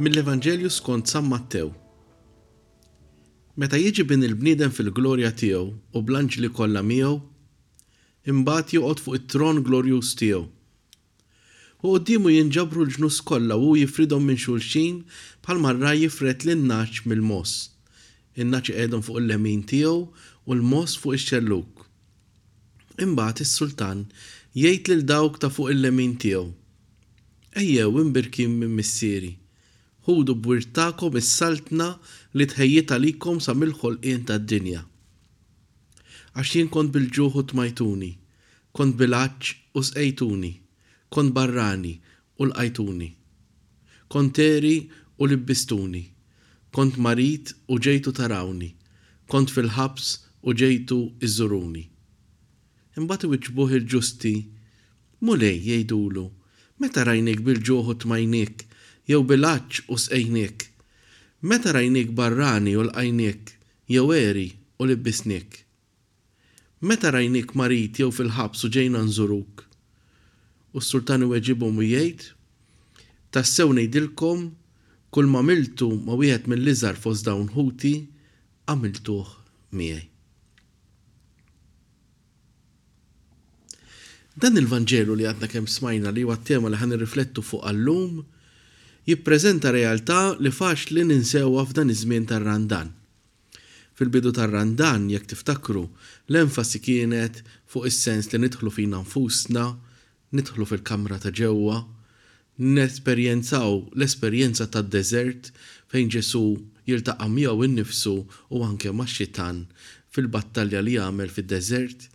Mill-Evanġelju skont San Mattew. Meta jiġi bin il-bniedem fil-glorja tiegħu u bl-anġli kollha miegħu, imbagħad joqgħod fuq it-tron glorjuż tiegħu U quddiemu jinġabru l-ġnus kollha u hu jifridhom minn xulxin bħalma r-ragħaj jifred lin-nagħaġ mill-mogħoż. In-nagħaġ iqegħedhom fuq il-lemin tiegħu u l-mogħoż fuq ix-xellug. Imbagħad is-sultan jgħid lil dawk ta' fuq il-lemin tiegħu, Ejjew imbirkin minn Missieri, ħudu b'wirt tagħkom is-saltna li tħejjiet għalikom sa mill-ħolqien tad-dinja. Għax jien kont bil-ġuħ u tmajtuni, Kont bil-għatx u sqejtuni, kont barrani u lqajtuni. Kont għeri u libbistuni, kont marid u ġejtu tarawni, kont fil-ħabs u ġejtu żżuruni. Imbagħad iwiġbuh il-ġusti, Mulej, jgħidulu, meta rajniek bil-ġuħ u tmajniek, jew bil-għatx u sqejniek? Meta rajniek barrani u lqajniek, jew għeri u libbisniek? Meta rajniek marid jew fil-ħabs u ġejna nżuruk? U s-sultan iweġibhom u jgħid, Tassew ngħidilkom, kull m'għamiltu ma' wieħed mill-iżgħar fost dawn ħuti, għamiltuh miegħi. Dan il-Vanġelu li għadna kemm smajna li huwa t-tema li ħa nirriflettu fuqha llum, jippreżenta realtà li faċli ninsewha f'dan iż-żmien tar-Randan. Fil-bidu tar-Randan, jekk tiftakru, l-enfasi kienet fuq is-sens li nidħlu fina nfusna, nidħlu fil-kamra ta' ġewwa, nesperjenzaw l-esperjenza tad-deżert fejn Ġesù jiltaqa' miegħu nnifsu u anke max-Xitan fil-battalja li għamel fid-deżert.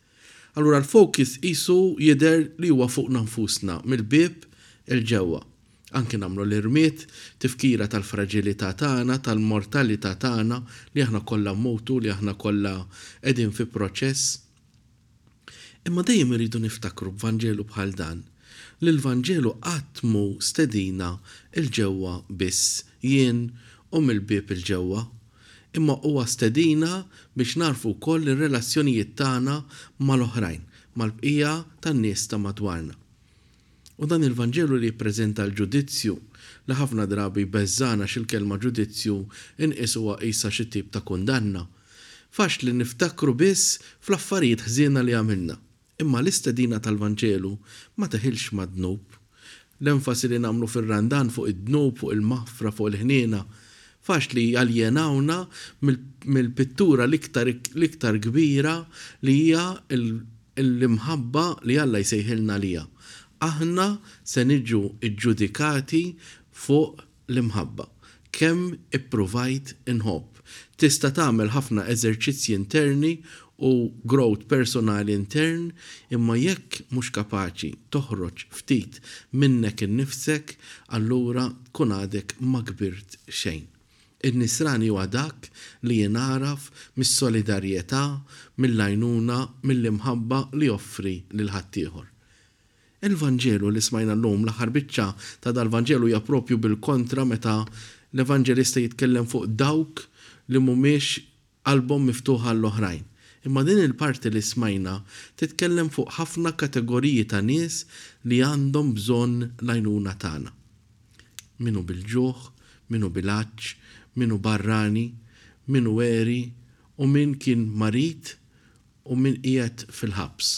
Allura l-focus qisu jidher li huwa fuqna nfusna mill-bieb 'il ġewwa. Anki nagħmlu l-irmied, tifkira tal-fraġilità tagħna, tal-mortalità tagħna, li aħna kollha mmutu, li aħna kollha qegħdin fi proċess. Imma dejjem irridu niftakru b'Vanġelu bħal dan, li l-Vanġelu qatt mhu stedina 'l ġewwa biss, jien u mill-bieb 'il ġewwa, imma huwa stedina biex nagħrfu wkoll ir-relazzjonijiet tagħna mal-oħrajn, mal-bqija tan-nies ta' madwarna. U dan il-Vanġelu li jippreżenta l-ġudizzju, li ħafna drabi jbeżżagħna għax il-kelma ġudizzju nqisuha qisha xi tip ta' kundanna. Faċli niftakru biss fl-affarijiet ħżiena li għamilna. Imma l-istedina tal-Vanġelu ma teħilx mad-dnub. L-enfasi li nagħmlu fir-Randan fuq id-dnub, fuq il-maħfra, fuq il-ħniena, Faċli jaljenawna mill-pittura l-iktar kbira li hija l-imħabba li Alla jsejħilna għaliha. Aħna se niġu ġġudikati fuq l-imħabba. Kemm ippruvajt inħobb? Tista' tagħmel ħafna eżerċizzji interni u growth personali intern imma jekk mhux kapaċi toħroġ ftit minnek innifsek allura tkun għadek ma kbirt xejn. In-nisrani huwa dak li jingħaraf mis-solidarjetà, mill-għajnuna, mill-imħabba li joffri lil ħaddieħor. Il-Vanġelu li smajna llum, l-aħħar biċċa ta' dal-Vanġelu hija propju bil-kontra meta l-Evanġelista jitkellem fuq dawk li mhumiex, qalbhom miftuħ għall-oħrajn. Imma din il-parti li smajna titkellem fuq ħafna kategoriji ta' nies li għandhom bżonn l-għajnuna tagħna. Min hu bil-ġuħ, min hu bil-għatx, min hu barrani, min hu għeri u min kien marid u min qiegħed fil-ħabs.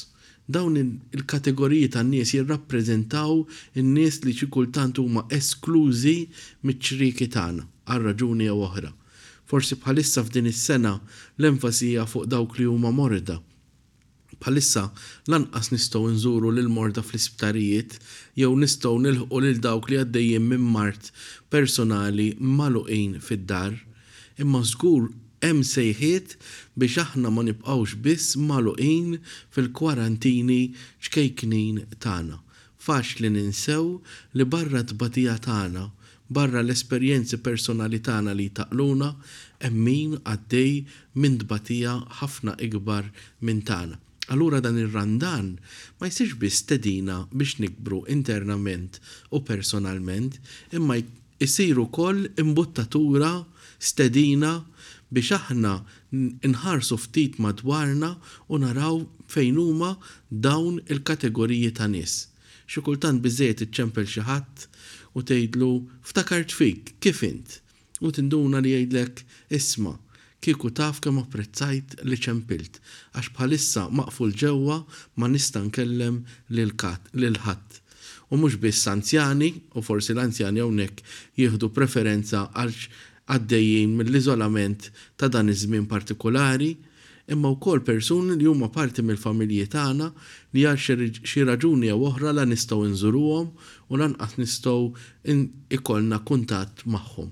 Dawn il-kategoriji ta' nies jirrappreżentaw in-nies li xi kultant huma esklużi miċ-ċrieki tagħna, għal raġuni jew oħra. Forsi bħalissa f'din is-sena l-enfasi hija fuq dawk li huma morda. Bħalissa lanqas nistgħu nżuru lill-morda fl-isptarijiet jew nistgħu nilħqu lil dawk li għaddejjin minn mard personali magħluqin fid-dar. Imma żgur hemm sejħiet biex aħna ma nibqgħux biss magħluqin fil-kwarantini ċkejknin tagħna. Faċli ninsew li barra t-tbatija tagħna, barra l-esperjenzi personali tagħna li jtaqqluna, hemm min għaddej minn tbatija ħafna ikbar minn tagħna. Allura dan ir-Randan ma jsirx biss stedina biex nikbru internament u personalment, imma isir ukoll imbuttatura, stedina biex aħna nħarsu ftit madwarna u naraw fejn huma dawn il-kategoriji ta' nies. Xi kultant biżżejjed iċċempel xi ħadd u tgħidlu ftakart fik, kif int? U tinduna li jgħidlek isma', kieku taf kemm apprezzajt li ċempilt, għax bħalissa maqful ġewwa ma nista' nkellem lil ħadd. U mhux biss anzjani, u forsi l-anzjani hawnhekk jieħdu preferenza għax għaddejjin mill-iżolament ta' dan iż-żmien partikulari, imma wkoll persuni li huma parti mill-familji tagħna li għal xi raġuni jew oħra la nistgħu nżuruhom u lanqas nistgħu ikollna kuntatt magħhom.